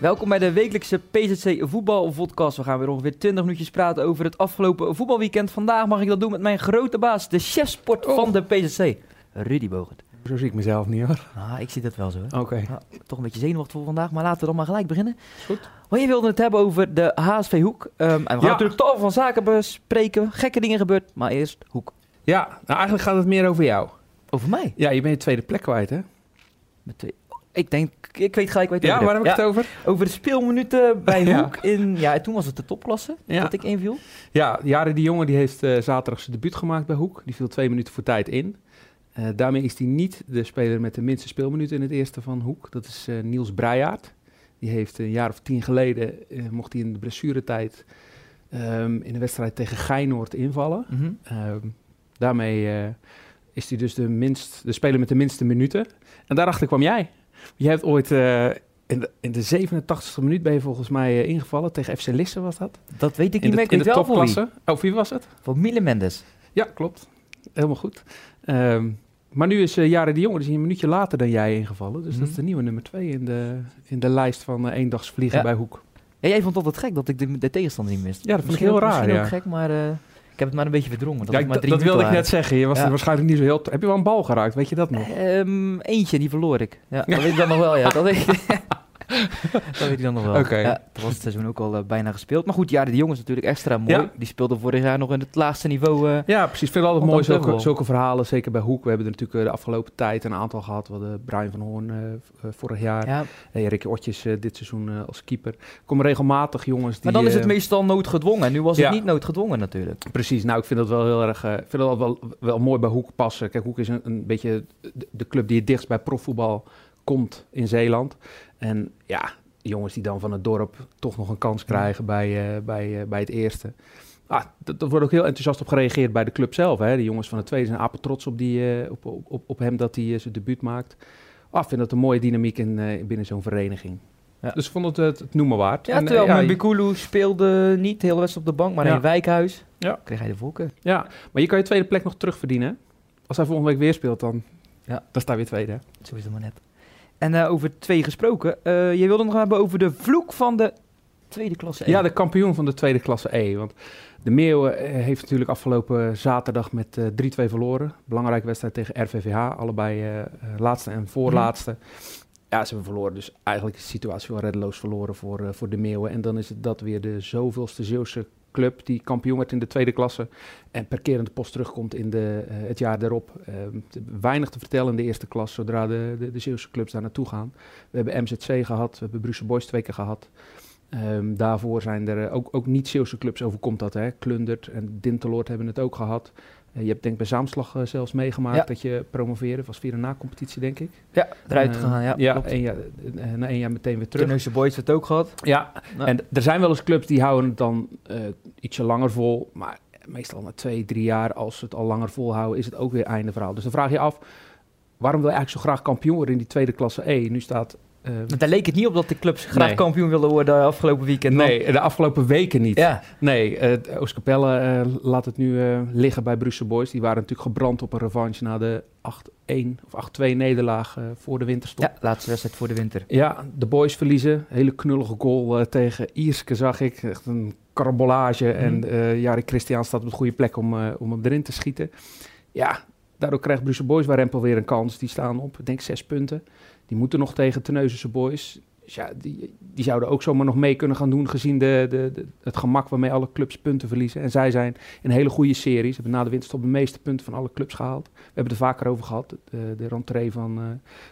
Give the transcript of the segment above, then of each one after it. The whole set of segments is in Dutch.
Welkom bij de wekelijkse PZC voetbalvodcast. We gaan weer ongeveer 20 minuutjes praten over het afgelopen voetbalweekend. Vandaag mag ik dat doen met mijn grote baas, de chefsport Oh. van de PZC, Rudy Bogert. Zo zie ik mezelf niet hoor. Ah, ik zie dat wel zo. Oké. Ja, toch een beetje zenuwachtig voor vandaag, maar laten we dan maar gelijk beginnen. goed. Want je wilde het hebben over de HSV Hoek. Ehm, en we gaan Ja. natuurlijk tal van zaken bespreken. Gekke dingen gebeurd, maar eerst Hoek. Ja, nou eigenlijk gaat het meer over jou. Over mij? Ja, je bent je tweede plek kwijt hè? Met twee- Ik denk, ik weet gelijk het Ja, over waar heb ik het over? Over de speelminuten bij. Hoek in, ja, toen was het de topklasse dat ik inviel. Ja, Jaren die jongen die heeft eh, zaterdag zijn debuut gemaakt bij Hoek. Die viel twee minuten voor tijd in. Eh, daarmee is hij niet de speler met de minste speelminuten in het eerste van Hoek. Dat is eh, Niels Breijaard. Die heeft een jaar of tien geleden, mocht hij in de blessuretijd ehm, in de wedstrijd tegen Geinoord invallen. Mhm. Ehm, daarmee is hij dus de, minst, de speler met de minste minuten. En daarachter kwam jij. Jij hebt ooit eh, in, de, in de 87e minuut ben je volgens mij eh, ingevallen. Tegen FC Lisse was dat. Dat weet ik In niet meer. de, in de wie. topklasse. Oh, wie was het? Voor Miele Mendes. Ja, klopt. Helemaal goed. Ehm, maar nu is uh, Jaren de Jonge, dus een minuutje later dan jij ingevallen. Dus Mhm. dat is de nieuwe nummer twee in de, in de lijst van eh, eendagsvliegen Ja. bij Hoek. Ja, jij vond het altijd gek dat ik de, de tegenstander niet miste. Ja, dat vond ik heel raar, Misschien ja. ook gek, maar eh, ik heb het maar een beetje verdrongen. Dat, Ja, maar drie dat wilde ik net zeggen. Je was Ja. waarschijnlijk niet zo heel... Heb je wel een bal geraakt? Weet je dat nog? Ehm, eentje, die verloor ik. Ja, dat weet ik dan nog wel, ja. Dat weet ik, dat weet ik dan nog wel. Oké. Ja, toen was het seizoen ook al eh, bijna gespeeld. Maar goed, ja, de jongens natuurlijk extra mooi. Ja. Die speelden vorig jaar nog in het laagste niveau. eh, Ja, precies. Ik vind het altijd mooi zulke, zulke verhalen, zeker bij Hoek. We hebben er natuurlijk eh, de afgelopen tijd een aantal gehad. We hadden Brian van Hoorn vorig jaar. ja. En Ricky Otjes dit seizoen als keeper. Er komen regelmatig jongens die... Maar dan is het meestal noodgedwongen. En nu was het niet noodgedwongen natuurlijk. Precies, nou ik vind dat wel heel erg, ik vind dat wel, wel mooi bij Hoek passen. Kijk, Hoek is een, een beetje de, de club die het dichtst bij profvoetbal komt in Zeeland. En ja, jongens die dan van het dorp toch nog een kans krijgen bij, eh, bij, eh, bij het eerste. Ah, dat, dat wordt ook heel enthousiast op gereageerd bij de club zelf. Hè. De jongens van het tweede zijn apen trots op, die, eh, op, op, op, op hem dat hij zijn debuut maakt. Ah, ik vind dat een mooie dynamiek in, eh, binnen zo'n vereniging. Ja. Dus ik vond het het, het noemen waard. Ja, En, terwijl ja, Mbikulu speelde niet hele wedstrijd op de bank, maar Ja. in Wijkhuis Ja. kreeg hij de voorkeur. Ja, maar je kan je tweede plek nog terugverdienen. Als hij volgende week weer speelt, dan, Ja. dan sta je weer tweede. hè? Zo is het maar net. En eh, over twee gesproken. eh je wilde nog hebben over de vloek van de tweede klasse. Ja, de kampioen van de tweede klasse E. Want de Meeuwen eh, heeft natuurlijk afgelopen zaterdag met eh 3-2 verloren. Belangrijke wedstrijd tegen RVVH. Allebei laatste en voorlaatste. Ja, ze hebben verloren. Dus eigenlijk is de situatie wel reddeloos verloren voor, voor de Meeuwen. En dan is het dat weer de zoveelste Zeeuwse club die kampioen werd in de tweede klasse. En per keer in de post terugkomt in de, eh, het jaar daarop. Eh, te- weinig te vertellen in de eerste klas zodra de, de, de clubs daar naartoe gaan. We hebben MZC gehad, we hebben Brussel Boys twee keer gehad. Ehm, daarvoor zijn er eh, ook, ook niet-Zeeuwse clubs, overkomt dat. Hè? Klundert en Dinteloord hebben het ook gehad. Eh, je hebt denk ik bij Zaamslag eh, zelfs meegemaakt Ja. dat je promoveerde. was via een na-competitie, denk ik. Ja, eruit Eh, gegaan. Ja, ja klopt. jaar, eh, na één jaar meteen weer terug. Terneuzen Boys het ook gehad. Ja, Nou. en er zijn wel eens clubs die houden het dan ietsje langer vol. Maar meestal na twee, drie jaar, als ze het al langer volhouden, is het ook weer einde verhaal. Dus dan vraag je af, waarom wil je eigenlijk zo graag kampioen worden in die tweede klasse E? Nu staat... eh, Want daar leek het niet op dat de clubs graag Nee. kampioen wilden worden afgelopen weekend. nee, de afgelopen weken niet. Ja, Nee, uh, Oostkapelle laat het nu eh, liggen bij Brussel Boys. Die waren natuurlijk gebrand op een revanche na de 8-1 of 8-2 nederlaag eh, voor de winterstop. ja, laatste wedstrijd voor de winter. Ja, de boys verliezen. Hele knullige goal tegen Ierske zag ik. Echt een karabolage. En Mhm. eh Jari Christian staat op de goede plek om, om hem erin te schieten. Ja, daardoor krijgt Brussel Boys bij Rempel weer een kans. Die staan op, ik denk zes punten. Die moeten nog tegen Terneuzense Boys. Dus ja, die, die zouden ook zomaar nog mee kunnen gaan doen... gezien de, de, de- het gemak waarmee alle clubs punten verliezen. En zij zijn een hele goede serie. Ze hebben na de winterstop de meeste punten van alle clubs gehaald. We hebben het er vaker over gehad. De, de rentree van eh,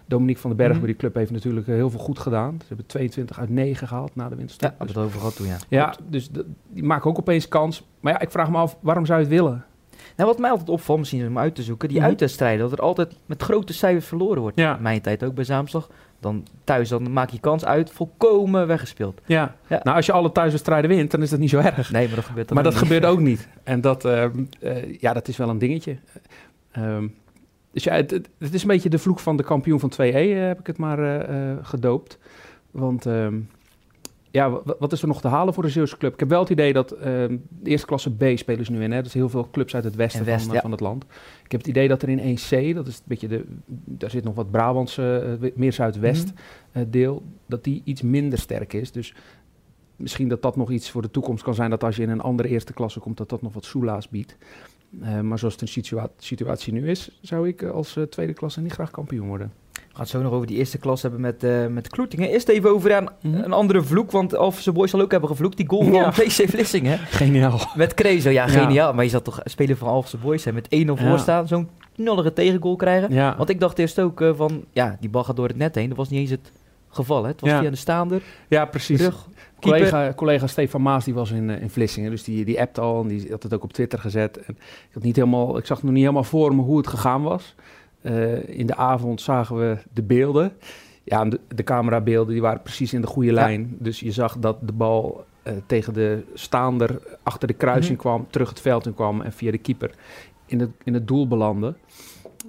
Dominique van den Berg Mhm. bij die club heeft natuurlijk eh, heel veel goed gedaan. Ze hebben 22 uit 9 gehaald na de Ja, winterstop. hebben Dus- we het over gehad toen, ja. ja, dus die maken ook opeens kans. Maar ja, ik vraag me af, waarom zou je het willen? Nou, wat mij altijd opvalt, misschien om uit te zoeken, die Mhm. uitwedstrijden, dat er altijd met grote cijfers verloren wordt. Ja. In Mijn tijd ook bij Zaamslag. Dan thuis, dan maak je kans uit, volkomen weggespeeld. Ja. Ja. nou als je alle thuiswedstrijden wint, dan is dat niet zo erg. Nee, maar dat gebeurt maar dat niet. gebeurt ook niet. En dat, ehm, eh, ja, dat is wel een dingetje. Ehm, dus ja, het, is een beetje de vloek van de kampioen van 2E, eh, heb ik het maar eh, eh, gedoopt. Want ehm, ja, wat is er nog te halen voor de Zeeuwse club? Ik heb wel het idee dat ehm, de eerste klasse B spelen ze nu in. Hè? Dat is heel veel clubs uit het westen En West, van, ja. van het land. Ik heb het idee dat er in 1C, dat is een beetje de, daar zit nog wat Brabantse, eh, meer Zuidwest Mhm. eh, deel, dat die iets minder sterk is. Dus misschien dat dat nog iets voor de toekomst kan zijn, dat als je in een andere eerste klasse komt, dat dat nog wat soelaas biedt. Eh, maar zoals de situa- situatie nu is, zou ik eh, als eh, tweede klasse niet graag kampioen worden. We gaan het zo nog over die eerste klas hebben met, eh met Kloetingen. Eerst even over aan een andere vloek, want Alphense Boys zal ook hebben gevloekt. Die goal van Ja. PC Vlissingen Geniaal. met Krezo. Ja, Ja. geniaal. Maar je zat toch spelen van Alphense Boys hè, met 1-0 Ja. voor staan. Zo'n knallige tegengoal krijgen. Ja, Want ik dacht eerst ook eh, van, ja, die bal gaat door het net heen. Dat was niet eens het geval, hè. Het was Ja. via de staander, ja precies. rug. Collega, collega Stefan Maas die was in, eh, in Vlissingen, dus die, die appte al en die had het ook op Twitter gezet. En ik, had niet helemaal, ik zag nog niet helemaal voor me hoe het gegaan was. Eh, in de avond zagen we de beelden. Ja, de, de camerabeelden die waren precies in de goede Ja. lijn. Dus je zag dat de bal eh, tegen de staander achter de kruising Mhm. kwam, terug het veld in kwam en via de keeper in het, in het doel belandde.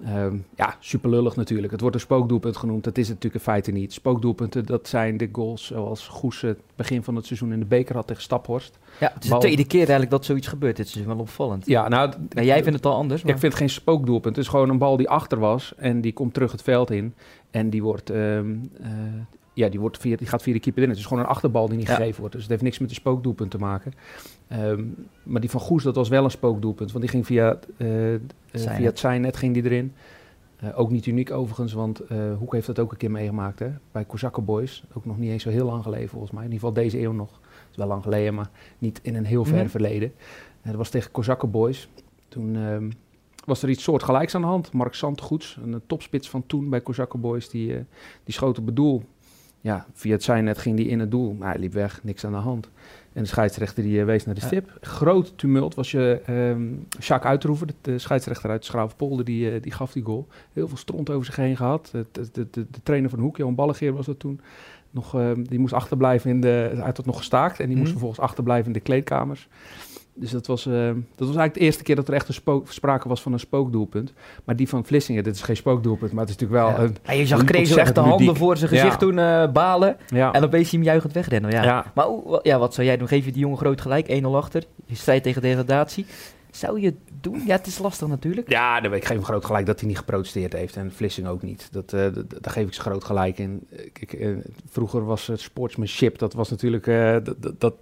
Ehm, ja, super lullig natuurlijk. Het wordt een spookdoelpunt genoemd. Dat is het natuurlijk in feite niet. Spookdoelpunten, dat zijn de goals zoals Goes het begin van het seizoen in de beker had tegen Staphorst. Ja, het is de tweede keer eigenlijk dat zoiets gebeurt. Dit is wel opvallend. Ja, nou, Ja, jij vindt het al anders, maar... ik vind het geen spookdoelpunt. Het is gewoon een bal die achter was en die komt terug het veld in. En die wordt, ehm, eh, ja, die, wordt via, die gaat via de keeper in. Het is gewoon een achterbal die niet Ja. gegeven wordt. Dus het heeft niks met een spookdoelpunt te maken. Ehm, maar die van Goes, dat was wel een spookdoelpunt. Want die ging via, Zijnet. via het zijnet ging die erin. Eh, ook niet uniek overigens, want Hoek heeft dat ook een keer meegemaakt. Hè? Bij Kozakken Boys. Ook nog niet eens zo heel lang geleden volgens mij. In ieder geval deze eeuw nog. Het is wel lang geleden, maar niet in een heel ver Mhm. verleden. En dat was tegen Kozakken Boys. Toen ehm, was er iets soortgelijks aan de hand. Mark Zandgoeds, een topspits van toen bij Kozakken Boys, die, eh, die schoot op het doel. Ja, via het zijnet ging die in het doel. Maar hij liep weg, niks aan de hand. En de scheidsrechter die eh, wees naar de Ja. stip. Groot tumult was je ehm Jacques Uitroeven, de, scheidsrechter uit Schravenpolder, die, eh, die gaf die goal. Heel veel stront over zich heen gehad. De, de, de, trainer van Hoek, Johan Ballegeer was dat toen. Nog, ehm, die moest achterblijven in de... Hij had het nog gestaakt en die moest Mhm. vervolgens achterblijven in de kleedkamers. Dus dat was, eh, dat was eigenlijk de eerste keer dat er echt een spook, sprake was van een spookdoelpunt. Maar die van Vlissingen, dit is geen spookdoelpunt, maar het is natuurlijk wel Ja. een... Ja, je zag Krezo echt de handen ludiek. voor zijn gezicht Ja. toen eh, balen. Ja, En opeens zie je hem juichend wegrennen. Ja. Maar ja, wat zou jij doen? Geef je die jongen groot gelijk, 1-0 achter. Je strijdt tegen degradatie. Zou je het doen? Ja, het is lastig natuurlijk. Ja, daar- ik geef hem groot gelijk dat hij niet geprotesteerd heeft. En Vlissing ook niet. Dat, eh, daar geef ik ze groot gelijk in. Eh, Kijk, eh, vroeger was het sportsmanship, dat was natuurlijk... dat, dat,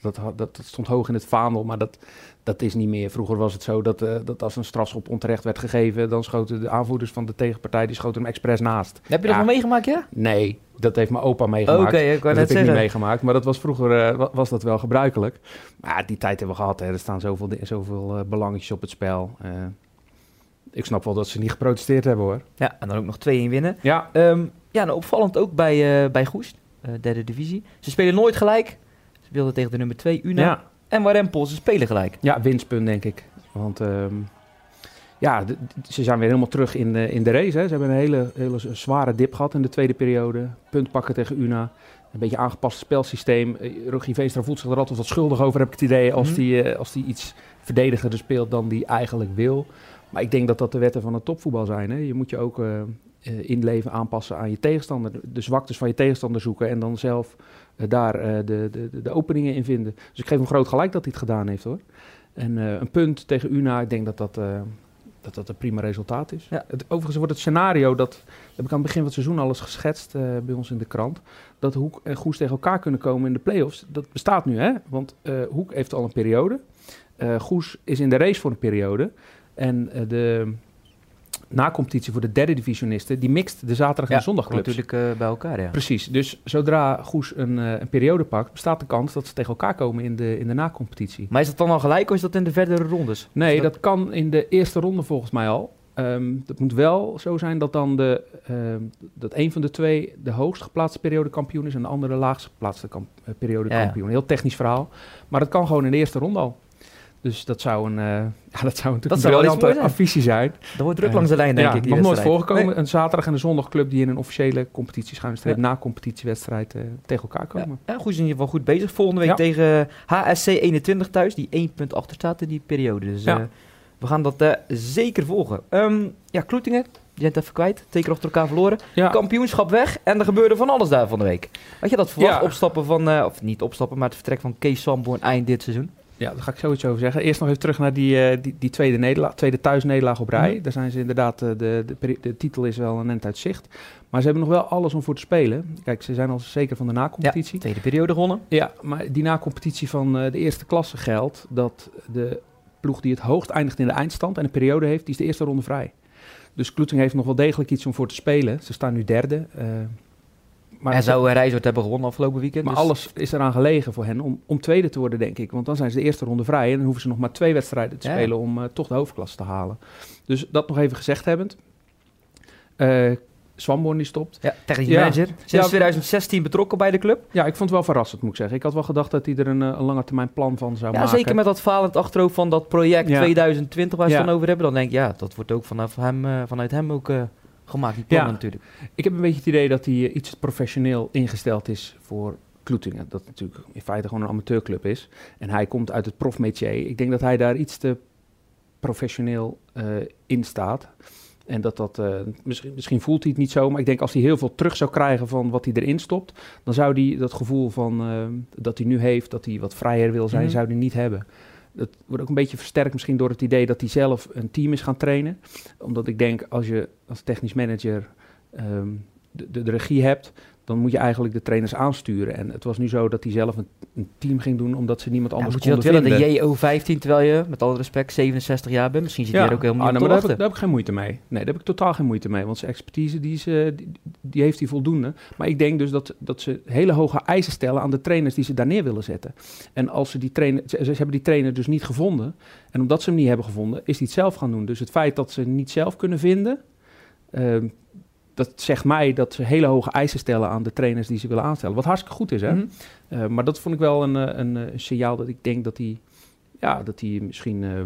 dat, dat, stond hoog in het vaandel, maar dat, dat is niet meer. Vroeger was het zo dat, dat als een strafschop onterecht werd gegeven... dan schoten de aanvoerders van de tegenpartij die schoten hem expres naast. Heb je dat Ja. wel meegemaakt, ja? Nee, dat heeft mijn opa Oké, meegemaakt. ik dat heb ik niet meegemaakt, maar dat was vroeger eh, wa- was dat wel gebruikelijk. Maar die tijd hebben we gehad. Hè. Er staan zoveel, zoveel eh, belangetjes op het spel. Eh, ik snap wel dat ze niet geprotesteerd hebben hoor. Ja, en dan ook nog 2-1 winnen. Ja, Ehm, ja, nou, opvallend ook bij, bij Goest, derde divisie. Ze spelen nooit gelijk. Ze speelden tegen de nummer 2, Una. ja. En Warempel, ze spelen gelijk. ja winstpunt denk ik. Want ehm, ja, ze zijn weer helemaal terug in de, in de race. Hè. Ze hebben een hele, hele zware dip gehad in de tweede periode. Punt pakken tegen Una. Een beetje aangepast spelsysteem. Eh, Rogier Veenstra voelt zich er altijd wat schuldig over, heb ik het idee. Als Mhm. die, eh, als die iets verdedigender speelt dan die eigenlijk wil. Maar ik denk dat dat de wetten van het topvoetbal zijn. Hè. Je moet je ook eh, inleven, aanpassen aan je tegenstander. De zwaktes van je tegenstander zoeken en dan zelf daar de, de, de openingen in vinden. Dus ik geef hem groot gelijk dat hij het gedaan heeft hoor. En een punt tegen Una, ik denk dat dat, dat, dat een prima resultaat is. Ja. Het, overigens wordt het scenario, dat heb ik aan het begin van het seizoen al eens geschetst eh, bij ons in de krant, dat Hoek en Goes tegen elkaar kunnen komen in de play-offs. Dat bestaat nu hè, want eh, Hoek heeft al een periode. Eh, Goes is in de race voor een periode. En de na-competitie voor de derde divisionisten, die mixt de zaterdag en de zondagclubs. natuurlijk eh, bij elkaar, ja. Precies, dus zodra Goes een, eh, een periode pakt, bestaat de kans dat ze tegen elkaar komen in de, in de na-competitie. Maar is dat dan al gelijk of is dat in de verdere rondes? Nee, dat... kan in de eerste ronde volgens mij al. Ehm dat moet wel zo zijn dat dan de, ehm, dat een van de twee de hoogst geplaatste periodekampioen is en de andere de laagst geplaatste kamp, eh, periodekampioen. Heel technisch verhaal, maar dat kan gewoon in de eerste ronde al. Dus dat zou een, eh, ja, dat zou natuurlijk Dat een briljante zijn. affiche zijn. Dat wordt druk langs de lijn, denk ja, ik. nog nooit voorgekomen. Nee. Een zaterdag en een zondagclub die in een officiële competitie schuinstreep Ja. na competitiewedstrijd eh, tegen elkaar komen. ja, goed, is in ieder geval goed bezig. Volgende week tegen HSC 21 thuis, die één punt achter staat in die periode. Dus eh, we gaan dat zeker volgen. Ehm, ja, Kloetingen, Je bent even kwijt. Twee keer achter elkaar verloren. Ja, Kampioenschap weg. En er gebeurde van alles daar van de week. Had je dat verwacht? Ja. Opstappen van, of niet opstappen, maar het vertrek van Kees Samborn eind dit seizoen. Ja, daar ga ik zoiets over zeggen. Eerst nog even terug naar die, eh, die, die tweede, nederlaag, tweede thuisnederlaag op rij. Mhm. Daar zijn ze inderdaad, eh, de, de, de titel is wel een end uit zicht. Maar ze hebben nog wel alles om voor te spelen. Kijk, ze zijn al zeker van de na-competitie. Tweede periode gewonnen. Ja, maar die na-competitie van eh, de eerste klasse geldt dat de ploeg die het hoogst eindigt in de eindstand en een periode heeft, die is de eerste ronde vrij. Dus Kloeting heeft nog wel degelijk iets om voor te spelen. Ze staan nu derde. Maar en zou uh, Rijswert hebben gewonnen afgelopen weekend. maar dus- alles is eraan gelegen voor hen om, om tweede te worden, denk ik. Want dan zijn ze de eerste ronde vrij en dan hoeven ze nog maar twee wedstrijden te Ja. spelen om eh, toch de hoofdklasse te halen. Dus dat nog even gezegd hebbend. Eh Swamborn die stopt. Ja, technisch Ja. manager. Sinds Ja. 2016 betrokken bij de club. Ja, ik vond het wel verrassend, moet ik zeggen. Ik had wel gedacht dat hij er een, eh, een lange termijn plan van zou Ja, maken. zeker met dat falend achterhoofd van dat project Ja. 2020 waar ze Ja. het dan over hebben. Dan denk ik, ja, dat wordt ook vanaf hem, vanuit hem ook eh, gemaakt, die plannen Ja. natuurlijk. Ik heb een beetje het idee dat hij eh, iets professioneel ingesteld is voor Kloetingen. Dat natuurlijk in feite gewoon een amateurclub is. En hij komt uit het profmetier. Ik denk dat hij daar iets te professioneel eh, in staat. En dat dat, eh, misschien, misschien voelt hij het niet zo, maar ik denk als hij heel veel terug zou krijgen van wat hij erin stopt, dan zou hij dat gevoel van dat hij nu heeft, dat hij wat vrijer wil zijn, Mhm. zou hij niet hebben. Dat wordt ook een beetje versterkt misschien door het idee dat hij zelf een team is gaan trainen. Omdat ik denk, als je als technisch manager ehm, de, regie hebt, dan moet je eigenlijk de trainers aansturen. En het was nu zo dat hij zelf een, een team ging doen, omdat ze niemand Ja, anders moet je dat willen, vinden. de JO15, terwijl je, met alle respect, 67 jaar bent? Misschien zit je er ook helemaal ah, niet nou, maar daar, heb ik, wachten. daar heb ik geen moeite mee. Nee, daar heb ik totaal geen moeite mee. Want zijn expertise, die, is, eh, die, die heeft hij voldoende. Maar ik denk dus dat, dat ze hele hoge eisen stellen aan de trainers die ze daar neer willen zetten. En als ze die trainer, ze, ze hebben die trainer dus niet gevonden. En omdat ze hem niet hebben gevonden, is hij het zelf gaan doen. Dus het feit dat ze niet zelf kunnen vinden, ehm, dat zegt mij dat ze hele hoge eisen stellen aan de trainers die ze willen aanstellen. Wat hartstikke goed is, hè? Mhm. Uh, maar dat vond ik wel een, uh, een, uh, signaal dat ik denk dat hij, ja, dat hij misschien uh,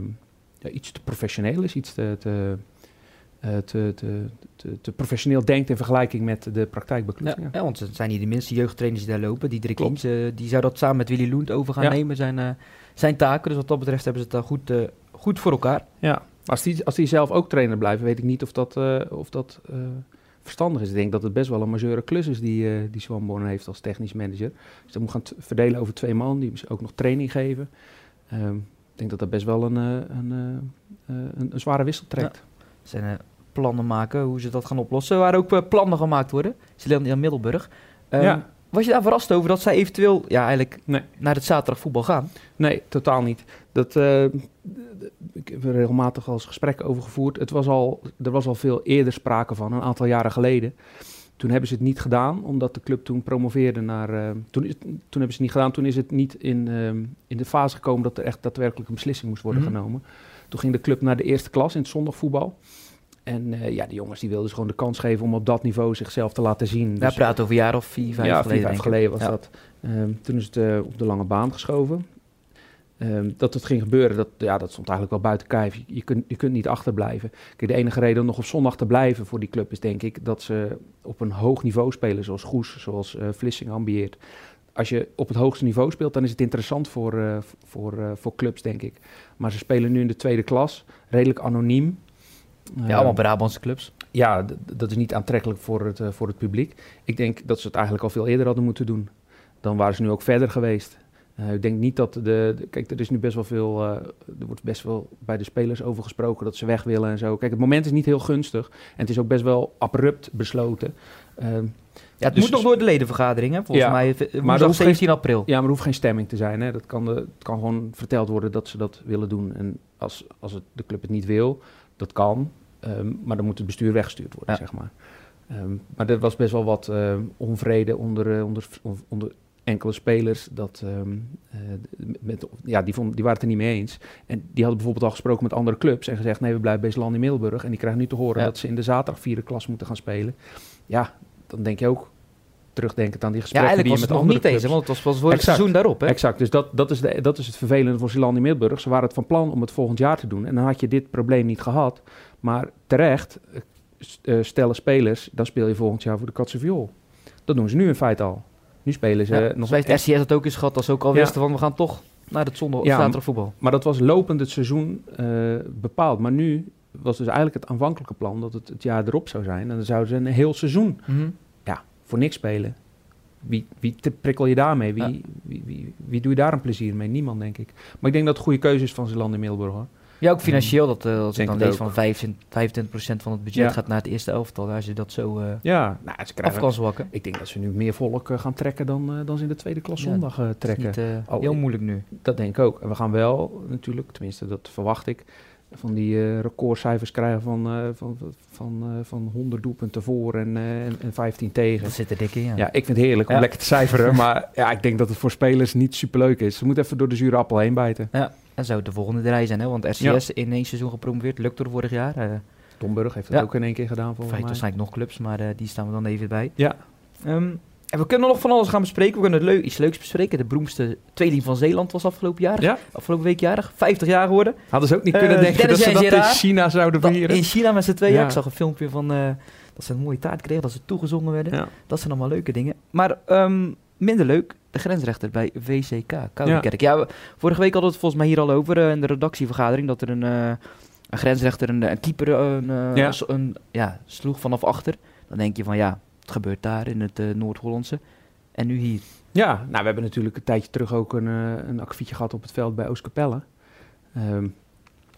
ja, iets te professioneel is, iets te, te, te, te, te, te, professioneel denkt in vergelijking met de praktijk bij Ja, ja, want het zijn niet de minste jeugdtrainers die daar lopen. Die Kiens, die zou dat samen met Willy Loent over gaan Ja. nemen, zijn, zijn taken. Dus wat dat betreft hebben ze het daar goed, goed voor elkaar. Ja, als die, als die zelf ook trainer blijven, weet ik niet of dat, uh, of dat verstandig is. Ik denk dat het best wel een majeure klus is die, uh, die Swanborn heeft als technisch manager. Dus dat moet gaan verdelen over twee man, die ook nog training geven. Um, ik denk dat dat best wel een, een, uh, een, een, zware wissel trekt. Ja. Zijn plannen maken hoe ze dat gaan oplossen. Waren ook plannen gemaakt worden. Zelendia Middelburg. Um, ja. Was je daar verrast over dat zij eventueel ja, eigenlijk nee. naar het zaterdag voetbal gaan? Nee, totaal niet. Dat, uh, ik heb er regelmatig al eens gesprekken over gevoerd. Het was al, er was al veel eerder sprake van, een aantal jaren geleden. Toen hebben ze het niet gedaan, omdat de club toen promoveerde naar... Uh, toen, toen hebben ze het niet gedaan, toen is het niet in, uh, in de fase gekomen dat er echt daadwerkelijk een beslissing moest worden Mhm. mm -hmm. genomen. Toen ging de club naar de eerste klas in het zondagvoetbal. En uh, ja, die jongens die wilden dus gewoon de kans geven om op dat niveau zichzelf te laten zien. Ja, Dus, praat over een jaar of vier, vijf ja, geleden. vier, vijf geleden was Ja. dat. Um, toen is het uh, op de lange baan geschoven. Um, dat het ging gebeuren, dat, ja, dat stond eigenlijk wel buiten kijf. Je, je, kunt, je kunt niet achterblijven. Kijk, de enige reden om nog op zondag te blijven voor die club is denk ik dat ze op een hoog niveau spelen, zoals Goes, zoals uh, Vlissing ambieert. Als je op het hoogste niveau speelt, dan is het interessant voor, voor, voor clubs, denk ik. Maar ze spelen nu in de tweede klas, redelijk anoniem. Ja, allemaal Brabantse clubs. Ja, dat is niet aantrekkelijk voor het, uh, voor het publiek. Ik denk dat ze het eigenlijk al veel eerder hadden moeten doen. Dan waren ze nu ook verder geweest. Uh, ik denk niet dat de, de, Kijk, er is nu best wel veel. Uh, er wordt best wel bij de spelers over gesproken dat ze weg willen en zo. Kijk, het moment is niet heel gunstig. En het is ook best wel abrupt besloten. Uh, ja, het dus, moet nog door de ledenvergadering, hè? Volgens ja, mij. Maar dat 17 geen, april. Ja, maar er hoeft geen stemming te zijn. Hè? Dat kan, de, het kan gewoon verteld worden dat ze dat willen doen. En als, als het, de club het niet wil, dat kan. Um, maar dan moet het bestuur weggestuurd worden, Ja. zeg maar. Um, maar er was best wel wat uh, onvrede onder, uh, onder, onder enkele spelers. Dat, um, uh, met, ja, die, vond, die waren het er niet mee eens. En die hadden bijvoorbeeld al gesproken met andere clubs en gezegd: nee, we blijven bij Zeeland in Middelburg. En die krijgen nu te horen Ja. dat ze in de zaterdag vierde klas moeten gaan spelen. Ja, dan denk je ook terugdenkend aan die Ja, gesprekken eigenlijk die was je het met andere niet eens, want het was, was voor het seizoen daarop, hè? Exact, dus dat, dat, is de, dat is het vervelende voor Zeeland in Middelburg. Ze waren het van plan om het volgend jaar te doen. En dan had je dit probleem niet gehad. Maar terecht eh, eh, stellen spelers, dan speel je volgend jaar voor de Katse Viool. Dat doen ze nu in feite al. Nu spelen ze Ja, nog nog heeft SCS het ook eens gehad, als ze ook al Ja. wisten van we gaan toch naar het zondag of Ja, voetbal. Maar dat was lopend het seizoen eh, bepaald. Maar nu was dus eigenlijk het aanvankelijke plan dat het het jaar erop zou zijn. En dan zouden ze een heel seizoen Mhm. voor niks spelen. Wie, wie te- prikkel je daarmee? Wie, Ja. wie, wie, wie doe je daar een plezier mee? Niemand, denk ik. Maar ik denk dat het goede keuze is van Zeeland in Middelburg. Hoor. Ja, ook financieel. Dat, eh, als ik Denk dan het lees van 25, 25% van het budget Ja. gaat naar het eerste elftal. Als je dat zo eh, Ja, nou, ze af kan zwakken. ik denk dat ze nu meer volk eh, gaan trekken dan, dan ze in de tweede klas Ja, zondag Dat is trekken. niet Oh, heel moeilijk nu. Dat denk ik ook. En we gaan wel natuurlijk, tenminste dat verwacht ik, van die eh, recordcijfers krijgen van, eh, van, van, eh, van 100 doelpunten voor en, eh, en, en 15 tegen. Dat zit er dik in, ja. Ja, ik vind het heerlijk om Ja. lekker te cijferen, maar ja, ik denk dat het voor spelers niet superleuk is. Ze moeten even door de zure appel heen bijten. En zou het de volgende draai zijn, hè? Want RCS in één seizoen gepromoveerd, lukt er vorig jaar. eh Domburg heeft Ja. ook in één keer gedaan volgens Feit mij. waarschijnlijk nog clubs, maar eh, die staan we dan even bij. Ja. Ehm, en we kunnen nog van alles gaan bespreken. We kunnen leu- iets leuks bespreken. De beroemdste tweeling van Zeeland was afgelopen jaar. Ja. Afgelopen week jarig. 50 jaar geworden. Hadden ze ook niet Eh, kunnen denken Dennis dat ze dat in. China zouden vieren? in China met z'n tweeën. Ja. Ik zag een filmpje van eh, dat ze een mooie taart kregen, dat ze toegezongen werden. Ja. Dat zijn allemaal leuke dingen. Maar ehm, minder leuk, de grensrechter bij VCK, Koudenkerk. Ja. vorige week hadden we het volgens mij hier al over eh, in de redactievergadering, dat er een, een grensrechter een, een keeper een, Ja. een, ja, sloeg vanaf achter. Dan denk je van ja, het gebeurt daar in het eh, Noord-Hollandse. En nu hier. Ja, nou, we hebben natuurlijk een tijdje terug ook een, eh, een akkefietje gehad op het veld bij Oostkapelle. Ehm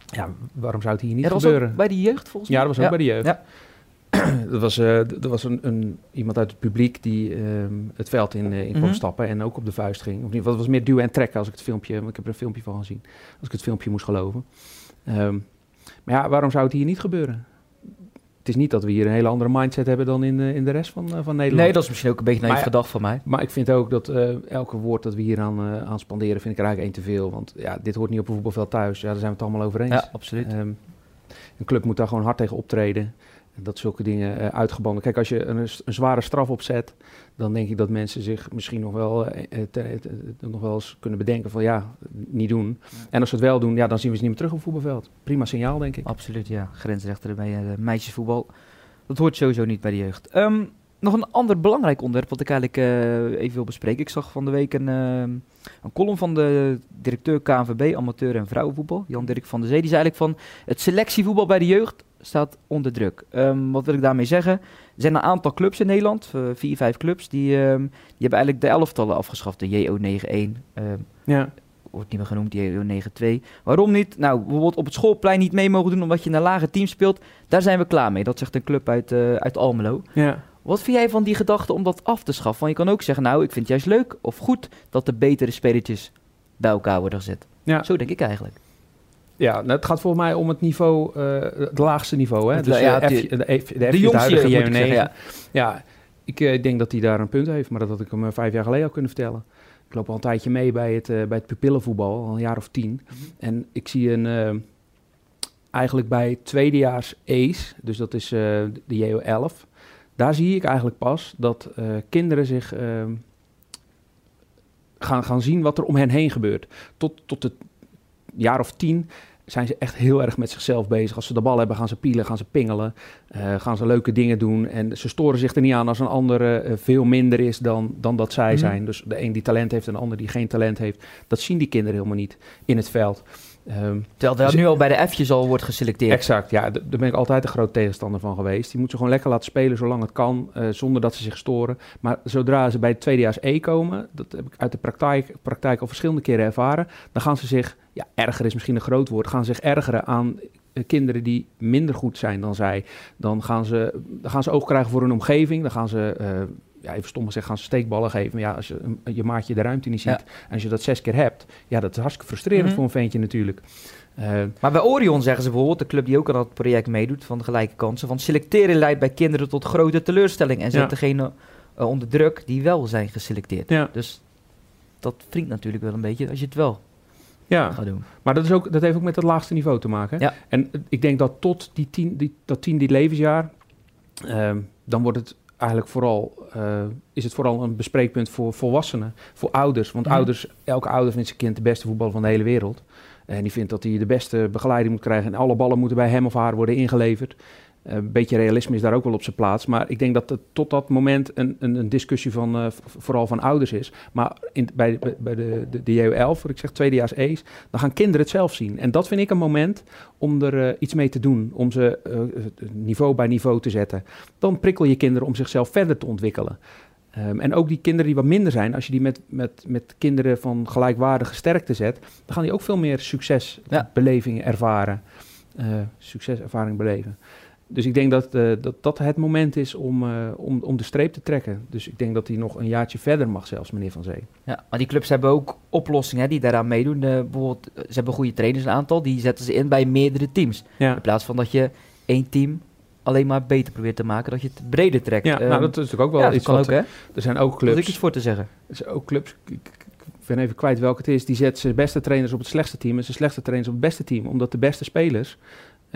ja, waarom zou het hier niet Ja, dat gebeuren? bij de jeugd volgens mij. Ja, dat was ook bij de jeugd. Ja. er was, eh, d- er was een, een, iemand uit het publiek die ehm, het veld in, eh, in kwam Mhm. stappen en ook op de vuist ging. Of geval, het was meer duwen en trekken als ik het filmpje, want ik heb er een filmpje van gezien, als ik het filmpje moest geloven. Ehm, maar ja, waarom zou het hier niet gebeuren? Het is niet dat we hier een hele andere mindset hebben dan in, eh, in de rest van, eh, van Nederland. Nee, dat is misschien ook een beetje naïef gedacht van mij. Maar ik vind ook dat eh, elke woord dat we hier aan, aan spanderen, vind ik er eigenlijk één te veel. Want ja, dit hoort niet op een voetbalveld thuis. Ja, daar zijn we het allemaal over eens. Ja, absoluut. Ehm, een club moet daar gewoon hard tegen optreden. Dat zulke dingen eh uitgebannen. Kijk, als je een, een zware straf opzet, dan denk ik dat mensen zich misschien nog wel, eh, eh, nog wel eens kunnen bedenken van ja, niet doen. En als ze het wel doen, ja, dan zien we ze niet meer terug op het voetbalveld. Prima signaal, denk ik. Absoluut, ja. Grensrechter bij meisjesvoetbal. Dat hoort sowieso niet bij de jeugd. Ehm, nog een ander belangrijk onderwerp wat ik eigenlijk eh, even wil bespreken. Ik zag van de week een, ehm, een column van de directeur KNVB, amateur en vrouwenvoetbal, Jan-Dirk van der Zee. Die zei eigenlijk van het selectievoetbal bij de jeugd staat onder druk. Ehm, wat wil ik daarmee zeggen? Er zijn een aantal clubs in Nederland, eh, vier, vijf clubs, die, ehm, die hebben eigenlijk de elftallen afgeschaft. De JO91, ehm, Ja, wordt niet meer genoemd, die JO 92. Waarom niet? Nou, bijvoorbeeld op het schoolplein niet mee mogen doen omdat je in een lage team speelt. Daar zijn we klaar mee. Dat zegt een club uit, uit Almelo. ja. Wat vind jij van die gedachte om dat af te schaffen? Want je kan ook zeggen, nou, ik vind het juist leuk of goed dat de betere spelertjes bij elkaar worden gezet. ja. Zo denk ik eigenlijk. Ja, nou, het gaat volgens mij om het niveau, eh, het laagste niveau. Hè? Het Dus ja, eh, F- de, F- de, F- De de jongste huidige jeugd, moet ik JO9. zeggen, ja. Ja, ik eh, denk dat hij daar een punt heeft, maar dat had ik hem vijf jaar geleden al kunnen vertellen. Ik loop al een tijdje mee bij het, bij het pupillenvoetbal, al een jaar of tien. En ik zie een, eigenlijk bij tweedejaars ACE, dus dat is de JO11, daar zie ik eigenlijk pas dat eh, kinderen zich ehm, gaan, gaan zien wat er om hen heen gebeurt. Tot, tot het jaar of tien zijn ze echt heel erg met zichzelf bezig. Als ze de bal hebben, gaan ze pielen, gaan ze pingelen, eh, gaan ze leuke dingen doen. En ze storen zich er niet aan als een andere eh, veel minder is dan, dan dat zij Mhm. zijn. Dus de een die talent heeft en de ander die geen talent heeft. Dat zien die kinderen helemaal niet in het veld. Ehm, Terwijl er Dus- nu al bij de F'jes al wordt geselecteerd. Exact, ja, daar ben ik altijd een groot tegenstander van geweest. Die moet ze gewoon lekker laten spelen zolang het kan, eh, zonder dat ze zich storen. Maar zodra ze bij het tweedejaars E komen, dat heb ik uit de praktijk, praktijk al verschillende keren ervaren, dan gaan ze zich, ja, erger is misschien een groot woord, gaan ze zich ergeren aan eh, kinderen die minder goed zijn dan zij. Dan gaan ze, dan gaan ze oog krijgen voor hun omgeving, dan gaan ze... eh, ja, even stom gezegd, gaan ze steekballen geven. Maar ja, als je je maatje de ruimte niet ziet Ja. en als je dat zes keer hebt, ja, dat is hartstikke frustrerend Mhm. voor een ventje natuurlijk. Eh, Maar bij Orion zeggen ze bijvoorbeeld, de club die ook aan dat project meedoet van de gelijke kansen, van selecteren leidt bij kinderen tot grote teleurstelling en zet Ja. degene eh, onder druk die wel zijn geselecteerd. ja, Dus dat wringt natuurlijk wel een beetje als je het wel ja. gaat doen. Maar dat, is ook, dat heeft ook met het laagste niveau te maken. Ja. En ik denk dat tot die tien, die, dat tiende levensjaar, ehm, dan wordt het eigenlijk vooral, eh, is het vooral een bespreekpunt voor volwassenen, voor ouders. Want Mhm. ouders, elke ouder vindt zijn kind de beste voetballer van de hele wereld. En die vindt dat hij de beste begeleiding moet krijgen en alle ballen moeten bij hem of haar worden ingeleverd. Een beetje realisme is daar ook wel op zijn plaats. Maar ik denk dat het tot dat moment een, een, een discussie van vooral van ouders is. Maar in, bij, bij de, de, de JO11, wat ik zeg tweedejaars E's, dan gaan kinderen het zelf zien. En dat vind ik een moment om er iets mee te doen. Om ze niveau bij niveau te zetten. Dan prikkel je kinderen om zichzelf verder te ontwikkelen. Ehm, en ook die kinderen die wat minder zijn, als je die met, met, met kinderen van gelijkwaardige sterkte zet, dan gaan die ook veel meer succesbelevingen ervaren. Succeservaring beleven. Dus ik denk dat, uh, dat dat het moment is om, uh, om, om de streep te trekken. Dus ik denk dat hij nog een jaartje verder mag zelfs, meneer Van Zee. Ja, maar die clubs hebben ook oplossingen hè, die daaraan meedoen. bijvoorbeeld, ze hebben goede trainers een aantal, die zetten ze in bij meerdere teams. Ja. In plaats van dat je één team alleen maar beter probeert te maken, dat je het breder trekt. Ja, nou, ehm, dat is natuurlijk ook wel iets wat... Ook, hè? Er zijn ook clubs... Er is iets voor te zeggen. Er zijn ook clubs... Ik, ben even kwijt welke het is. Die zetten zijn beste trainers op het slechtste team en zijn slechtste trainers op het beste team. Omdat de beste spelers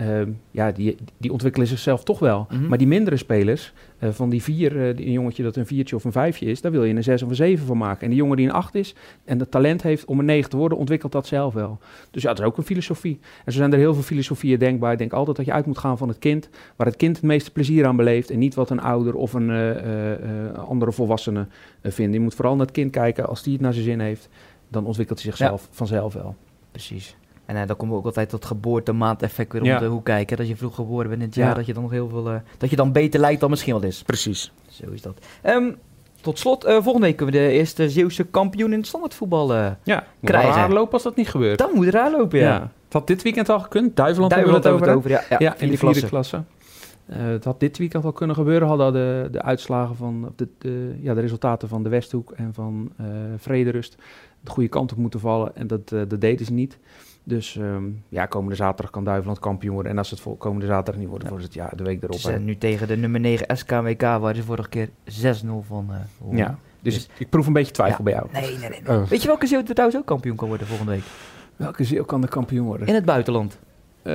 Ehm, ja, die, die ontwikkelen zichzelf toch wel. Mhm. Maar die mindere spelers, uh, van die vier, uh, die, een jongetje dat een viertje of een vijfje is, daar wil je een zes of een zeven van maken. En die jongen die een acht is en het talent heeft om een negen te worden, ontwikkelt dat zelf wel. Dus ja, dat is ook een filosofie. En zo zijn er heel veel filosofieën denkbaar. Ik denk altijd dat je uit moet gaan van het kind, waar het kind het meeste plezier aan beleeft en niet wat een ouder of een uh, andere volwassene vindt. Je moet vooral naar het kind kijken, als die het naar zijn zin heeft, dan ontwikkelt hij zichzelf vanzelf wel. Precies. En uh, dan komen we ook altijd tot geboortemaand-effect weer om de hoek kijken. Dat je vroeg geboren bent in het jaar, dat je dan nog heel veel... Uh, dat je dan beter lijkt dan misschien wel is. Precies. Zo is dat. Um, tot slot, uh, volgende week kunnen we de eerste Zeeuwse kampioen in het standaardvoetbal uh, ja, krijgen. raar lopen als dat niet gebeurt. Dan moet raar lopen, ja. ja. Het had dit weekend al gekund. Duiveland, Duiveland hebben we het over, ja. ja, ja in de vierde klasse. Het had dit weekend al kunnen gebeuren. Hadden de, de uitslagen van de, de, ja, de resultaten van de Westhoek en van uh, Vrederust de goede kant op moeten vallen. En dat, uh, dat deden ze niet. Dus um, ja, komende zaterdag kan Duiveland kampioen worden. En als het komende zaterdag niet wordt, ja. wordt het ja, de week erop. Ze zijn nu tegen de nummer 9 SKWK, waar ze vorige keer 6-0 van uh, Ja, dus, dus, ik proef een beetje twijfel bij jou. Nee, nee, nee. Weet je welke Zeeuw trouwens ook kampioen kan worden volgende week? Welke Zeeuw kan de kampioen worden? In het buitenland. Uh,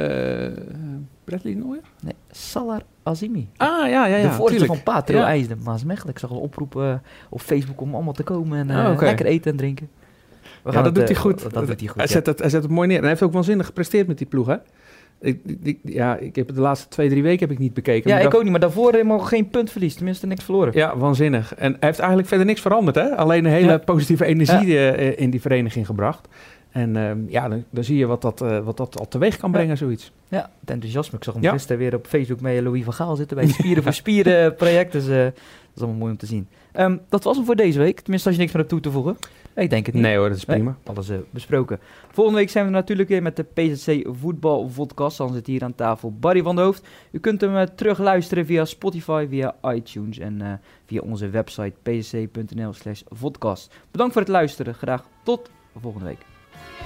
Bradley Nooyer? Nee, Salar Azimi. Ah, ja, ja, ja. De voorzitter van Patrio ja. IJsden, Maasmechelen. Ik zag al oproepen op Facebook om allemaal te komen en oh, okay. lekker eten en drinken. ja, dat doet hij goed. Dat, dat doet hij goed. Hij, zet het, hij zet het mooi neer. En hij heeft ook waanzinnig gepresteerd met die ploeg, hè? Ik, ik, ja, ik heb de laatste twee, drie weken heb ik niet bekeken. Ja, ik ook niet, maar daarvoor helemaal geen punt verlies. Tenminste, niks verloren. Ja, waanzinnig. En hij heeft eigenlijk verder niks veranderd, hè? Alleen een hele ja. positieve energie ja. in die vereniging gebracht. En uh, ja, dan, dan, zie je wat dat, uh, wat dat al teweeg kan brengen, ja. zoiets. Ja, het enthousiasme. Ik zag hem ja. gisteren weer op Facebook met Louis van Gaal zitten bij het Spieren voor Spieren project. Dus uh, dat is allemaal mooi om te zien. Um, dat was hem voor deze week. Tenminste, als je niks meer hebt toe te voegen. Ik denk het niet. Nee hoor, dat is prima. Nee, alles uh, besproken. Volgende week zijn we natuurlijk weer met de PZC Voetbal Podcast. Dan zit hier aan tafel Barry van de Hoofd. U kunt hem terug luisteren via Spotify, via iTunes en via onze website pzc.nl slash podcast. Bedankt voor het luisteren. Graag tot volgende week.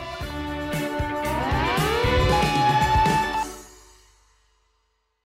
Yeah.